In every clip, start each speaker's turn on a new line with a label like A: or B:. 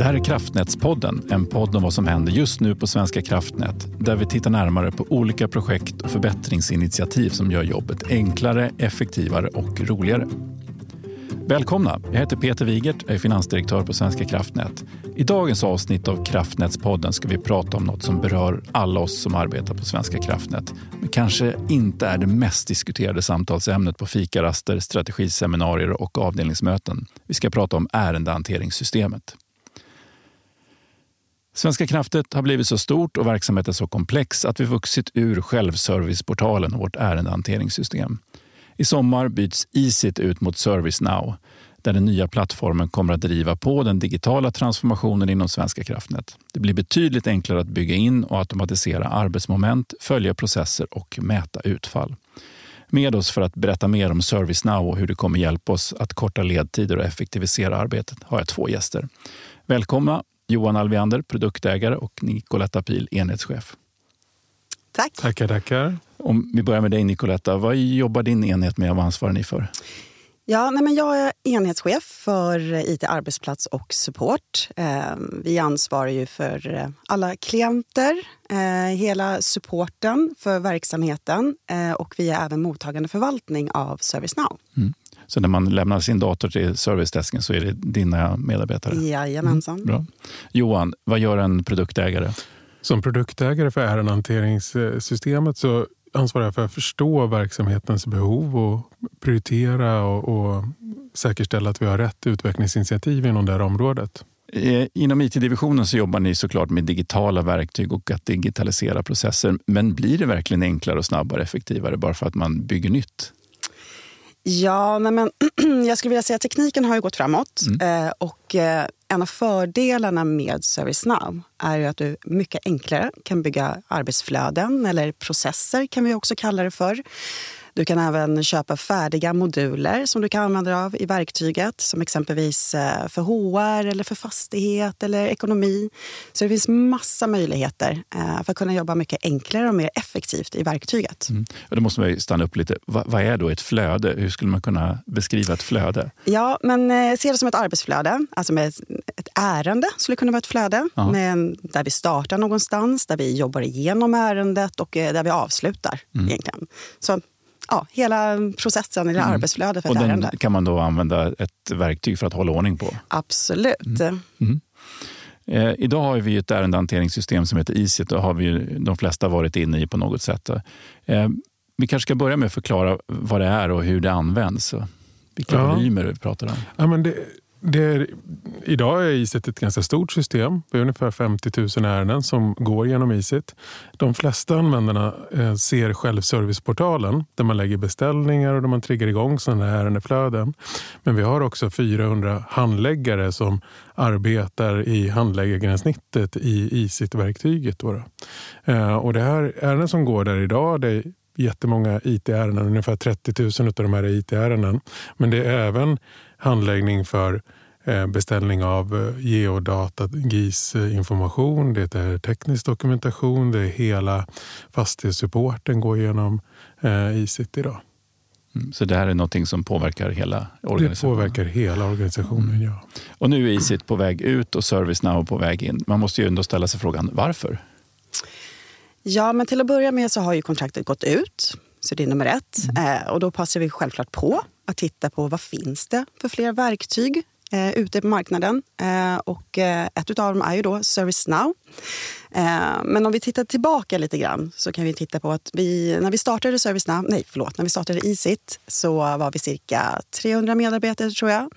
A: Det här är Kraftnätspodden, en podd om vad som händer just nu på Svenska kraftnät där vi tittar närmare på olika projekt och förbättringsinitiativ som gör jobbet enklare, effektivare och roligare. Välkomna! Jag heter Peter Wigert och är finansdirektör på Svenska kraftnät. I dagens avsnitt av Kraftnätspodden ska vi prata om något som berör alla oss som arbetar på Svenska kraftnät men kanske inte är det mest diskuterade samtalsämnet på fikaraster, strategiseminarier och avdelningsmöten. Vi ska prata om ärendehanteringssystemet. Svenska kraftnät har blivit så stort och verksamheten så komplex att vi vuxit ur självserviceportalen och vårt ärendehanteringssystem. I sommar byts Easit ut mot ServiceNow där den nya plattformen kommer att driva på den digitala transformationen inom Svenska kraftnät. Det blir betydligt enklare att bygga in och automatisera arbetsmoment, följa processer och mäta utfall. Med oss för att berätta mer om ServiceNow och hur det kommer hjälpa oss att korta ledtider och effektivisera arbetet har jag två gäster. Välkomna Johan Alviander, produktägare och Nicoletta Pil, enhetschef.
B: Tack.
C: Tackar, tackar.
A: Om vi börjar med dig Nicoletta, vad jobbar din enhet med och vad ansvarar ni för?
B: Ja, nej men jag är enhetschef för IT arbetsplats och support. Ehm, vi ansvarar ju för eh, alla klienter, eh, hela supporten för verksamheten eh, och vi är även mottagande förvaltning av ServiceNow. Mm.
A: Så när man lämnar sin dator till servicedesken så är det dina medarbetare?
B: Jajamensan. Mm,
A: bra. Johan, vad gör en produktägare?
C: Som produktägare för ärendehanteringssystemet så ansvarar jag för att förstå verksamhetens behov och prioritera och, och säkerställa att vi har rätt utvecklingsinitiativ inom det här området.
A: Eh, inom IT-divisionen så jobbar ni såklart med digitala verktyg och att digitalisera processer. Men blir det verkligen enklare och snabbare och effektivare bara för att man bygger nytt?
B: Ja, nej men, jag skulle vilja säga att tekniken har ju gått framåt. Mm. Eh, och eh, en av fördelarna med ServiceNow är ju att du mycket enklare kan bygga arbetsflöden eller processer kan vi också kalla det för. Du kan även köpa färdiga moduler som du kan använda av i verktyget som exempelvis eh, för HR eller för fastighet eller ekonomi. Så det finns massa möjligheter eh, för att kunna jobba mycket enklare och mer effektivt i verktyget. Mm.
A: då måste man stanna upp lite. vad är då ett flöde? Hur skulle man kunna beskriva ett flöde?
B: Ja, men eh, se det som ett arbetsflöde. Alltså med ett ärende skulle kunna vara ett flöde. Med, där vi startar någonstans, där vi jobbar igenom ärendet och där vi avslutar. Mm. egentligen. Så ja, hela processen eller mm. arbetsflödet för
A: ett
B: och
A: ärende. Den kan man då använda ett verktyg för att hålla ordning på?
B: Absolut. Mm.
A: Mm. Eh, idag har vi ett ärendehanteringssystem som heter Easit. Det har vi de flesta varit inne i på något sätt. Eh, vi kanske ska börja med att förklara vad det är och hur det används. Vilka ja. volymer vi pratar om.
C: Ja, men det är, idag är ISIT ett ganska stort system. Vi har ungefär 50 000 ärenden som går genom ISIT. De flesta användarna eh, ser självserviceportalen där man lägger beställningar och där man triggar igång sådana här ärendeflöden. Men vi har också 400 handläggare som arbetar i handläggargränssnittet i ISIT-verktyget. Eh, och det här ärenden som går där idag det är jättemånga IT-ärenden. Ungefär 30 000 av de här är IT-ärenden. Men det är även handläggning för eh, beställning av eh, geodata, GIS-information, det är teknisk dokumentation, det är hela fastighetssupporten går genom ICIT eh, idag.
A: Mm, så det här är något som påverkar hela organisationen?
C: Det påverkar hela organisationen, mm. ja.
A: Och nu är ICIT på väg ut och ServiceNow på väg in. Man måste ju ändå ställa sig frågan varför?
B: Ja, men till att börja med så har ju kontraktet gått ut. Så det är nummer ett. Mm. och då passar vi självklart på att titta på vad finns det för fler verktyg eh, ute på marknaden. Eh, och eh, ett av dem är ju då ServiceNow. Eh, men om vi tittar tillbaka lite grann så kan vi titta på att vi, när vi startade ServiceNow, nej förlåt, när vi startade Easit så var vi cirka 300 medarbetare tror jag.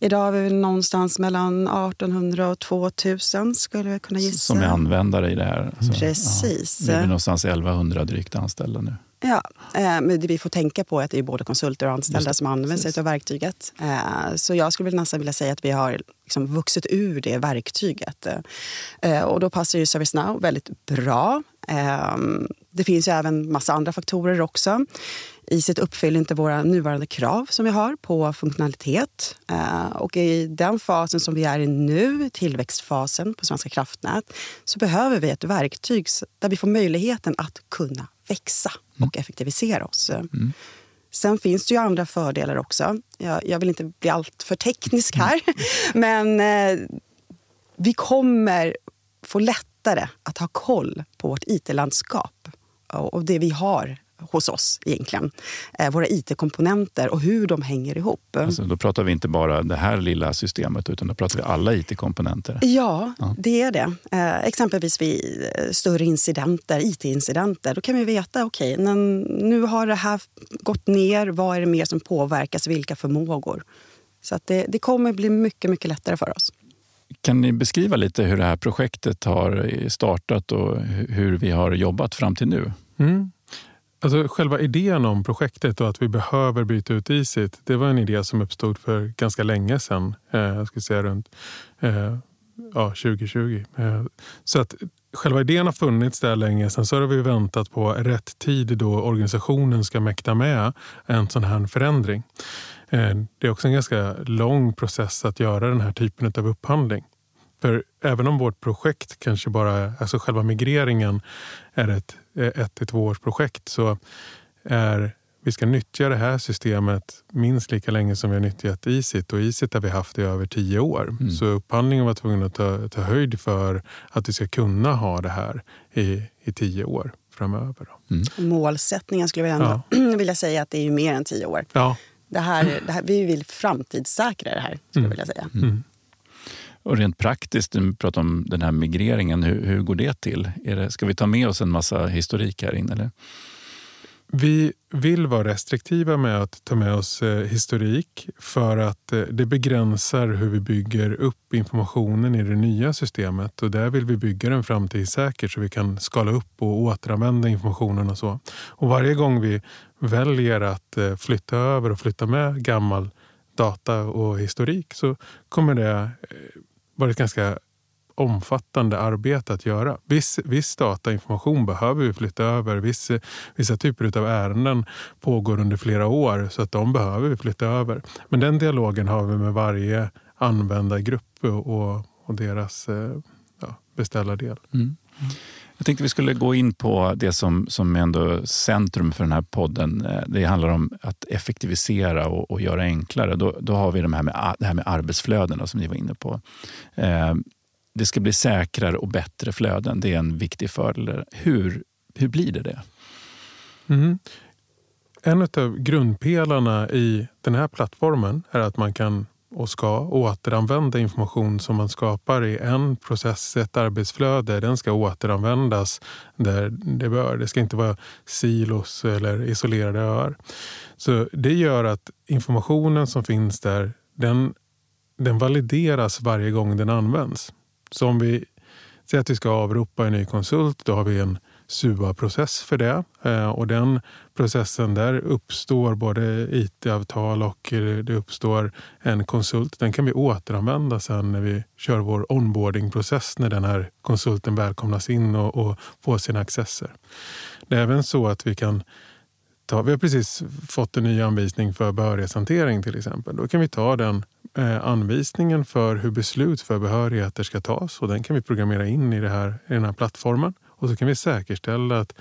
B: Idag är vi någonstans mellan 1800 och 2000 skulle jag kunna gissa.
A: Som är användare i det här?
B: Alltså, Precis.
A: Ja, vi är någonstans 1100 drygt anställda nu.
B: Ja, eh, men det vi får tänka på är att det är både konsulter och anställda som använder sig av verktyget. Eh, så jag skulle nästan vilja säga att vi har liksom vuxit ur det verktyget. Eh, och då passar ju ServiceNow väldigt bra. Det finns ju även massa andra faktorer också. ICIT uppfyller inte våra nuvarande krav som vi har på funktionalitet. Och i den fasen som vi är i nu, tillväxtfasen på Svenska kraftnät, så behöver vi ett verktyg där vi får möjligheten att kunna växa och effektivisera oss. Mm. Sen finns det ju andra fördelar också. Jag, jag vill inte bli allt för teknisk här. Men eh, vi kommer få lättare att ha koll på vårt it-landskap och det vi har hos oss egentligen. Eh, våra it-komponenter och hur de hänger ihop.
A: Alltså, då pratar vi inte bara det här lilla systemet utan då pratar vi alla it-komponenter.
B: Ja, ja, det är det. Eh, exempelvis vid eh, större incidenter, it-incidenter. Då kan vi veta, okej, okay, nu har det här gått ner. Vad är det mer som påverkas? Vilka förmågor? Så att det, det kommer bli mycket, mycket lättare för oss.
A: Kan ni beskriva lite hur det här projektet har startat och hur vi har jobbat fram till nu?
C: Mm. Alltså, själva idén om projektet och att vi behöver byta ut ISIT, det var en idé som uppstod för ganska länge sedan. Eh, jag skulle säga runt eh, ja, 2020. Eh, så att själva idén har funnits där länge. Sen så har vi väntat på rätt tid då organisationen ska mäkta med en sån här förändring. Eh, det är också en ganska lång process att göra den här typen av upphandling. För även om vårt projekt kanske bara, alltså själva migreringen är ett ett till två års projekt så är vi ska nyttja det här systemet minst lika länge som vi har nyttjat ISIT och ISIT har vi haft i över tio år. Mm. Så upphandlingen var tvungen att ta, ta höjd för att vi ska kunna ha det här i, i tio år framöver.
B: Mm. Målsättningen skulle jag ändå ja. vilja säga att det är mer än tio år. Ja. Det här, det här, vi vill framtidssäkra det här. Skulle mm. jag vilja säga. Mm.
A: Och rent praktiskt, du pratar om den här migreringen, hur, hur går det till? Är det, ska vi ta med oss en massa historik här inne? Eller?
C: Vi vill vara restriktiva med att ta med oss eh, historik för att eh, det begränsar hur vi bygger upp informationen i det nya systemet. Och där vill vi bygga den framtidssäkert så vi kan skala upp och återanvända informationen och så. Och varje gång vi väljer att eh, flytta över och flytta med gammal data och historik så kommer det eh, varit ganska omfattande arbete att göra. Viss, viss datainformation behöver vi flytta över. Viss, vissa typer av ärenden pågår under flera år så att de behöver vi flytta över. Men den dialogen har vi med varje användargrupp och, och deras eh, ja, beställardel. Mm.
A: Jag tänkte vi skulle gå in på det som, som är ändå centrum för den här podden. Eh, det handlar om att effektivisera och, och göra enklare. Då, då har vi de här med, det här med arbetsflödena som ni var inne på. Eh, det ska bli säkrare och bättre flöden. Det är en viktig fördel. Hur, hur blir det det?
C: Mm. En av grundpelarna i den här plattformen är att man kan och ska återanvända information som man skapar i en process, ett arbetsflöde. Den ska återanvändas där det bör. Det ska inte vara silos eller isolerade öar. Så det gör att informationen som finns där, den, den valideras varje gång den används. Så om vi säger att vi ska avropa en ny konsult, då har vi en SUA-process för det. Eh, och den processen där uppstår både IT-avtal och eh, det uppstår en konsult. Den kan vi återanvända sen när vi kör vår onboarding-process när den här konsulten välkomnas in och, och får sina accesser. Det är även så att vi kan ta, vi har precis fått en ny anvisning för behörighetshantering till exempel. Då kan vi ta den eh, anvisningen för hur beslut för behörigheter ska tas och den kan vi programmera in i, det här, i den här plattformen. Och så kan vi säkerställa att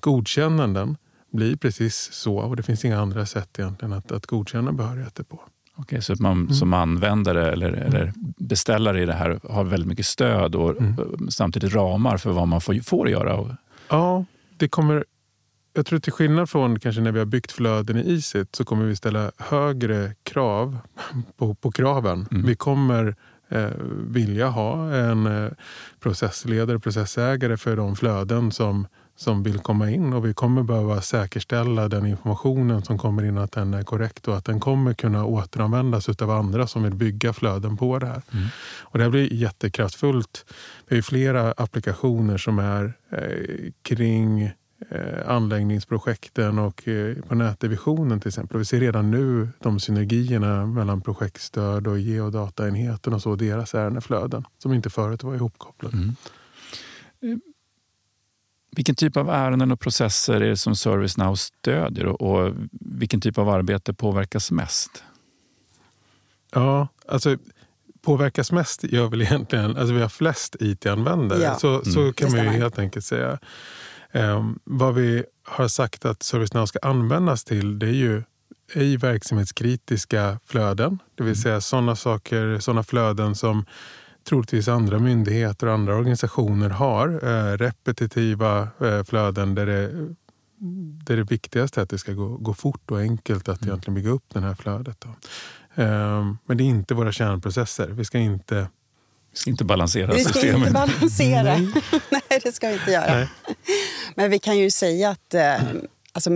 C: godkännanden blir precis så och det finns inga andra sätt egentligen att, att godkänna behörigheter på.
A: Okej, så att man mm. som användare eller, mm. eller beställare i det här har väldigt mycket stöd och mm. samtidigt ramar för vad man får, får göra?
C: Ja, det kommer jag tror till skillnad från kanske när vi har byggt flöden i ISIT så kommer vi ställa högre krav på, på kraven. Mm. Vi kommer eh, vilja ha en eh, processledare, processägare för de flöden som, som vill komma in och vi kommer behöva säkerställa den informationen som kommer in att den är korrekt och att den kommer kunna återanvändas av andra som vill bygga flöden på det här. Mm. Och det här blir jättekraftfullt. Vi har flera applikationer som är eh, kring anläggningsprojekten och eh, på nätdivisionen till exempel. Vi ser redan nu de synergierna mellan projektstöd och geodataenheten och så, deras ärendeflöden som inte förut var ihopkopplade. Mm.
A: Eh, vilken typ av ärenden och processer är det som ServiceNow stödjer och vilken typ av arbete påverkas mest?
C: Ja, alltså påverkas mest gör väl egentligen, alltså vi har flest IT-användare. Ja. Så, så mm. kan man ju helt enkelt säga. Eh, vad vi har sagt att ServiceNow ska användas till det är ju ej verksamhetskritiska flöden. Det vill mm. säga sådana saker, sådana flöden som troligtvis andra myndigheter och andra organisationer har. Eh, repetitiva eh, flöden där det, där det viktigaste är att det ska gå, gå fort och enkelt att mm. egentligen bygga upp det här flödet. Eh, men det är inte våra kärnprocesser. Vi ska inte
A: vi ska inte balansera
B: vi
A: systemet.
B: Vi ska inte balansera. Nej. det ska vi inte göra. Nej. Men vi kan ju säga att eh, alltså,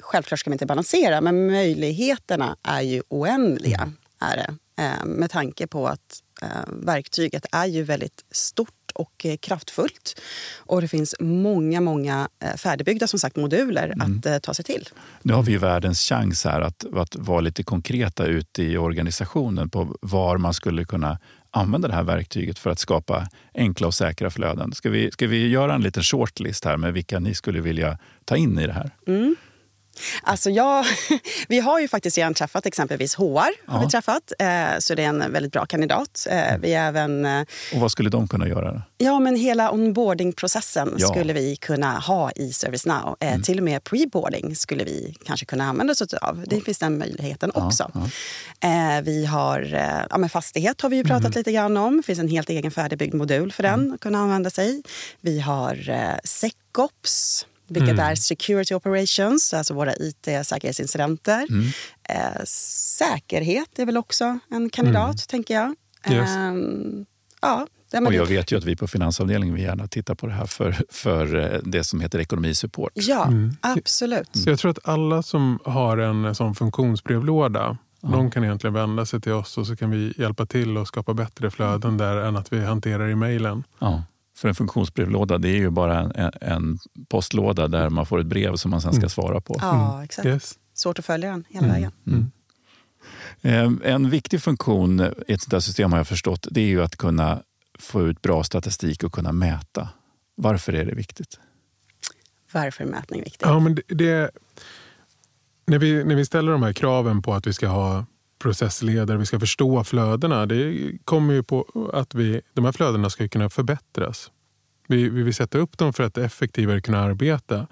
B: självklart ska vi inte balansera, men möjligheterna är ju oändliga. Mm. Är det. Eh, med tanke på att eh, verktyget är ju väldigt stort och eh, kraftfullt. Och det finns många, många färdigbyggda som sagt, moduler mm. att ta sig till.
A: Nu har vi världens chans här att, att vara lite konkreta ute i organisationen på var man skulle kunna använda det här verktyget för att skapa enkla och säkra flöden. Ska vi, ska vi göra en liten shortlist här med vilka ni skulle vilja ta in i det här?
B: Mm. Alltså jag, vi har ju faktiskt redan träffat exempelvis HR. Har vi träffat, eh, så det är en väldigt bra kandidat. Eh, vi även, eh,
A: och vad skulle de kunna göra?
B: Ja, men hela onboardingprocessen ja. skulle vi kunna ha i ServiceNow. Mm. Till och med preboarding skulle vi kanske kunna använda oss av. Det finns den möjligheten ja, också. Ja. Vi har ja, men fastighet har vi ju pratat mm. lite grann om. Det finns en helt egen färdigbyggd modul för den mm. att kunna använda sig. Vi har SecOps vilket mm. är Security Operations, alltså våra IT-säkerhetsincidenter. Mm. Eh, säkerhet är väl också en kandidat, mm. tänker jag. Yes. Eh,
A: ja, och jag vet ju att vi på finansavdelningen vill gärna titta på det här för, för eh, det som heter ekonomisupport.
B: Ja, mm. absolut.
C: Så jag tror att alla som har en sån funktionsbrevlåda. De kan egentligen vända sig till oss och så kan vi hjälpa till och skapa bättre flöden där än att vi hanterar i mejlen.
A: Ja. För en funktionsbrevlåda det är ju bara en, en, postlåda där man får ett brev som man sen ska mm. svara på.
B: Ja, mm. exakt. Yes. Svårt att följa den hela mm. vägen. Mm.
A: Eh, en viktig funktion i ett sånt här system har jag förstått, det är ju att kunna få ut bra statistik och kunna mäta. Varför är det viktigt?
B: Varför är mätning viktigt?
C: Ja, men det, det, när, vi, när vi ställer de här kraven på att vi ska ha processledare, vi ska förstå flödena. Det kommer ju på att vi, de här flödena ska kunna förbättras. Vi, vi vill sätta upp dem för att effektivare kunna arbeta.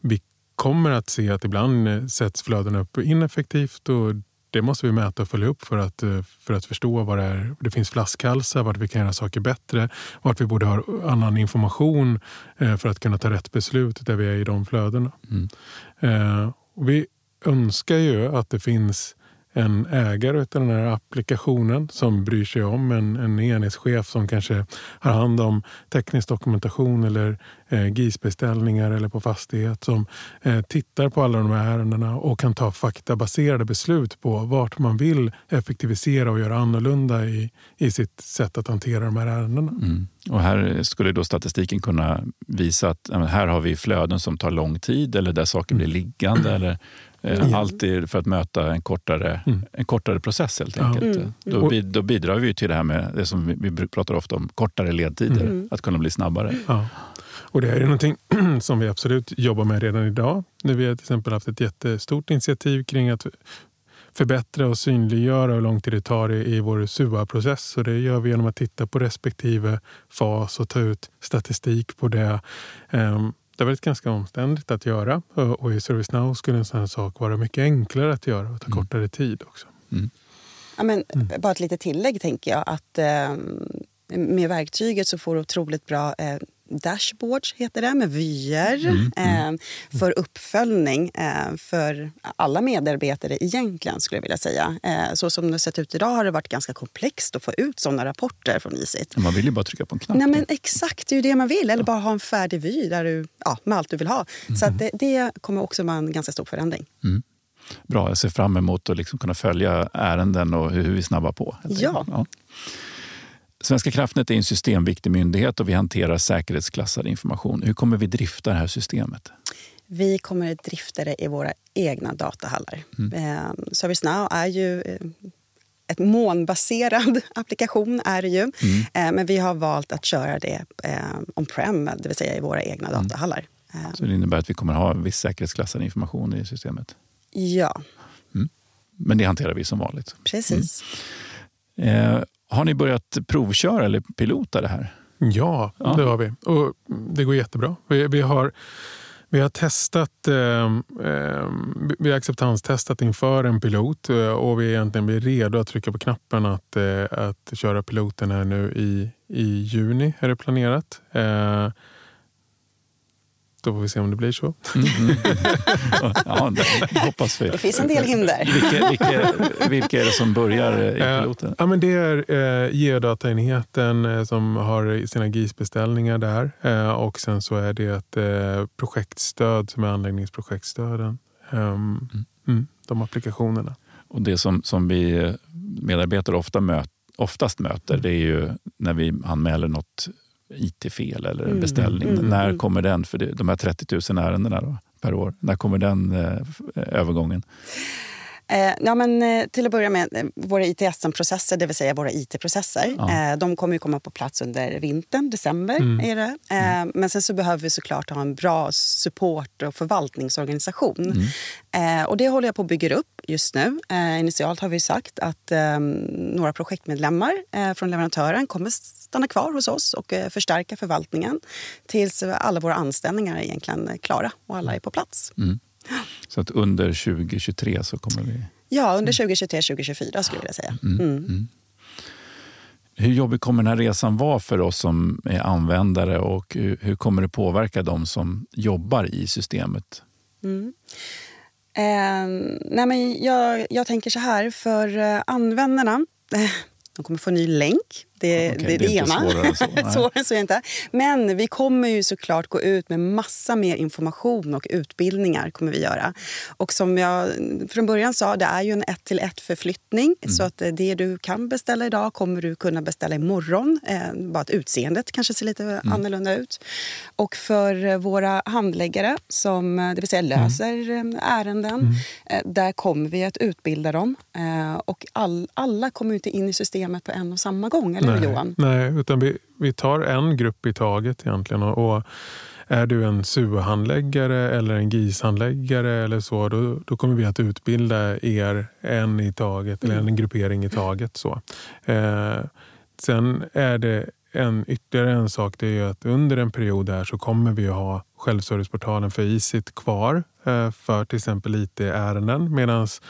C: Vi kommer att se att ibland sätts flödena upp ineffektivt och det måste vi mäta och följa upp för att, för att förstå vad det är. Det finns flaskhalsar, vart vi kan göra saker bättre, vart vi borde ha annan information eh, för att kunna ta rätt beslut där vi är i de flödena. Mm. Eh, vi önskar ju att det finns en ägare av den här applikationen som bryr sig om en, en enhetschef som kanske har hand om teknisk dokumentation eller eh, GIS-beställningar eller på fastighet som eh, tittar på alla de här ärendena och kan ta faktabaserade beslut på vart man vill effektivisera och göra annorlunda i, i sitt sätt att hantera de här ärendena. Mm.
A: Och här skulle då statistiken kunna visa att här har vi flöden som tar lång tid eller där saker blir liggande. Eller Mm. Alltid för att möta en kortare, mm. en kortare process helt enkelt. Mm. Då, då, bidrar vi till det här med det som vi pratar ofta om, kortare ledtider. Mm. Att kunna bli snabbare.
C: Ja. Och det här är någonting som vi absolut jobbar med redan idag. Nu vi har till exempel haft ett jättestort initiativ kring att förbättra och synliggöra hur lång tid det tar i, vår SUA-process. Och det gör vi genom att titta på respektive fas och ta ut statistik på det. Um, det har varit ganska omständigt att göra och i ServiceNow skulle en sån sak vara mycket enklare att göra och ta mm. kortare tid också. Mm.
B: Ja, men, mm. Bara ett litet tillägg tänker jag. att eh, Med verktyget så får du otroligt bra eh, dashboards heter det, med vyer mm, mm. eh, för uppföljning eh, för alla medarbetare egentligen skulle jag vilja säga. Eh, så som det sett ut idag har det varit ganska komplext att få ut sådana rapporter från ISIT.
A: Man vill ju bara trycka på en knapp.
B: Nej, men exakt, det är ju det man vill. Eller bara ha en färdig vy där du, ja, med allt du vill ha. Mm. Så det, det, kommer också vara en ganska stor förändring.
A: Mm. Bra, jag ser fram emot att liksom kunna följa ärenden och hur vi snabbar på.
B: Ja. ja.
A: Svenska kraftnät är en systemviktig myndighet och vi hanterar säkerhetsklassad information. Hur kommer vi drifta det här systemet?
B: Vi kommer att drifta det i våra egna datahallar. Mm. Eh, ServiceNow är ju eh, ett molnbaserad applikation. är det ju. Mm. Eh, men vi har valt att köra det on-prem, det vill säga i våra egna mm. datahallar.
A: Så det innebär att vi kommer ha viss säkerhetsklassad information i systemet?
B: Ja.
A: Mm. Men det hanterar vi som vanligt?
B: Precis.
A: Har ni börjat provköra eller pilota det här?
C: Ja, ja. det har vi. Och det går jättebra. Vi, vi har Vi har testat, eh, eh, vi har acceptanstestat inför en pilot eh, och vi är egentligen redo att trycka på knappen att, eh, att köra piloten här nu i, i juni är det planerat. Då får vi se om det blir så. Mm,
A: ja, det hoppas vi.
B: Det finns en del hinder.
A: Vilka, vilka, vilka är det som börjar i eh, piloten?
C: Ja, men det är eh, geodataenheten eh, som har sina GIS-beställningar där. Eh, och sen så är det ett eh, projektstöd som är anläggningsprojektstöden. Um, mm. Mm, de applikationerna.
A: Och det som, som vi medarbetare ofta möt, oftast möter det är ju när vi anmäler något IT-fel eller mm. beställning. Mm. När mm. kommer den? För det, de här 30 000 ärendena då, per år, när kommer den eh, övergången?
B: Eh, ja, men, eh, till att börja med, eh, våra ITSM-processer, det vill säga våra IT-processer, ja. eh, de kommer ju komma på plats under vintern, december. Mm. Är det. Eh, mm. Men sen så behöver vi såklart ha en bra support och förvaltningsorganisation. Mm. Eh, och det håller jag på att bygga upp just nu. initialt har vi sagt att några projektmedlemmar från leverantören kommer stanna kvar hos oss och förstärka förvaltningen tills alla våra anställningar är egentligen klara och alla är på plats. Mm.
A: Så att under 2023 så kommer vi...
B: Ja, under 2023-2024 skulle jag säga. Mm. Mm. Mm.
A: Hur jobbig kommer den här resan vara för oss som är användare och hur kommer det påverka de som jobbar i systemet? Mm.
B: Eh, nej men jag, jag tänker så här, för eh, användarna de kommer få en ny länk. Det, okay, det är det, det ena. Svårare än så. svårare så inte. Men vi kommer ju såklart gå ut med massa mer information och utbildningar. kommer vi göra. Och som jag från början sa, det är ju en ett till ett förflyttning. Mm. Så att det du kan beställa idag kommer du kunna beställa imorgon. Eh, bara att utseendet kanske ser lite mm. annorlunda ut. Och för våra handläggare som det vill säga mm. löser mm. ärenden. Eh, där kommer vi att utbilda dem. Eh, och all, alla kommer inte in i systemet på en och samma gång. Nej, Johan?
C: Nej, utan vi, vi tar en grupp i taget egentligen. Och, och är du en SUA-handläggare eller en GIS-handläggare eller så, då, då, kommer vi att utbilda er en i taget, eller en mm. gruppering i taget. Så. Eh, sen är det en, ytterligare en sak, det är att under en period här så kommer vi att ha självserviceportalen för ISIT kvar eh, för till exempel IT-ärenden. Medans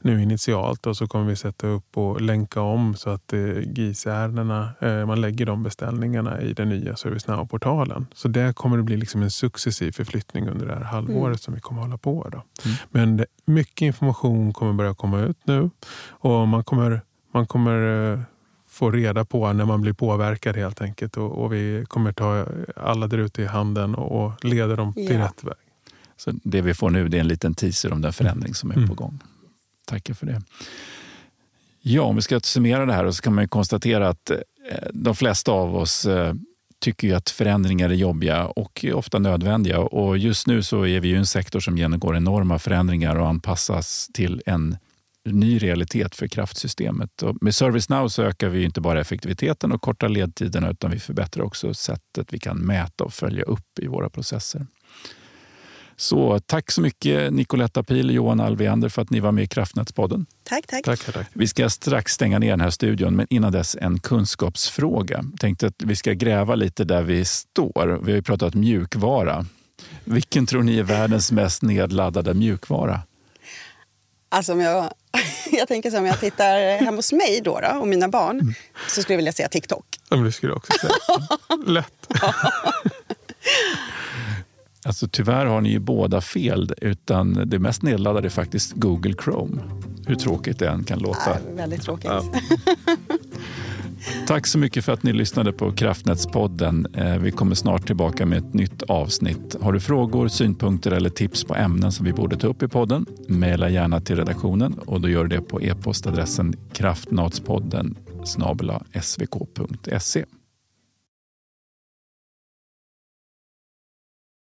C: nu initialt och så kommer vi sätta upp och länka om så att eh, GIS-ärendena, eh, man lägger de beställningarna i den nya ServiceNow-portalen. Så det kommer det bli liksom en successiv förflyttning under det här halvåret mm. som vi kommer hålla på. Då. Mm. Men det, mycket information kommer börja komma ut nu och man kommer, man kommer eh, få reda på när man blir påverkad helt enkelt. Och, och vi kommer ta alla där ute i handen och, och leda dem till ja. rätt väg.
A: Så det vi får nu det är en liten teaser om den förändring som är mm. på gång. Tackar för det. Ja, om vi ska summera det här så kan man konstatera att eh, de flesta av oss eh, tycker att förändringar är jobbiga och ofta nödvändiga. Och just nu så är vi ju en sektor som genomgår enorma förändringar och anpassas till en ny realitet för kraftsystemet. Och med ServiceNow så ökar vi inte bara effektiviteten och kortar ledtiderna utan vi förbättrar också sättet vi kan mäta och följa upp i våra processer. Så tack så mycket Nicoletta Pil och Johan Alveander för att ni var med i Kraftnätspodden.
B: Tack, tack.
C: tack, tack.
A: Vi ska strax stänga ner den här studion, men innan dess en kunskapsfråga. Tänkte att vi ska gräva lite där vi står. Vi har ju pratat mjukvara. Vilken tror ni är världens mest nedladdade mjukvara?
B: Alltså om jag, jag tänker så om jag tittar hemma hos mig då, då och mina barn mm. så skulle jag vilja säga TikTok.
C: Ja, det skulle jag också säga. Lätt.
A: Alltså, tyvärr har ni ju båda fel. Utan det mest nedladdade är faktiskt Google Chrome. Hur tråkigt det än kan låta.
B: Ja, väldigt tråkigt. Ja.
A: Tack så mycket för att ni lyssnade på Kraftnätspodden. Eh, vi kommer snart tillbaka med ett nytt avsnitt. Har du frågor, synpunkter eller tips på ämnen som vi borde ta upp i podden? Maila gärna till redaktionen och då gör du det på e-postadressen kraftnatspodden svk.se.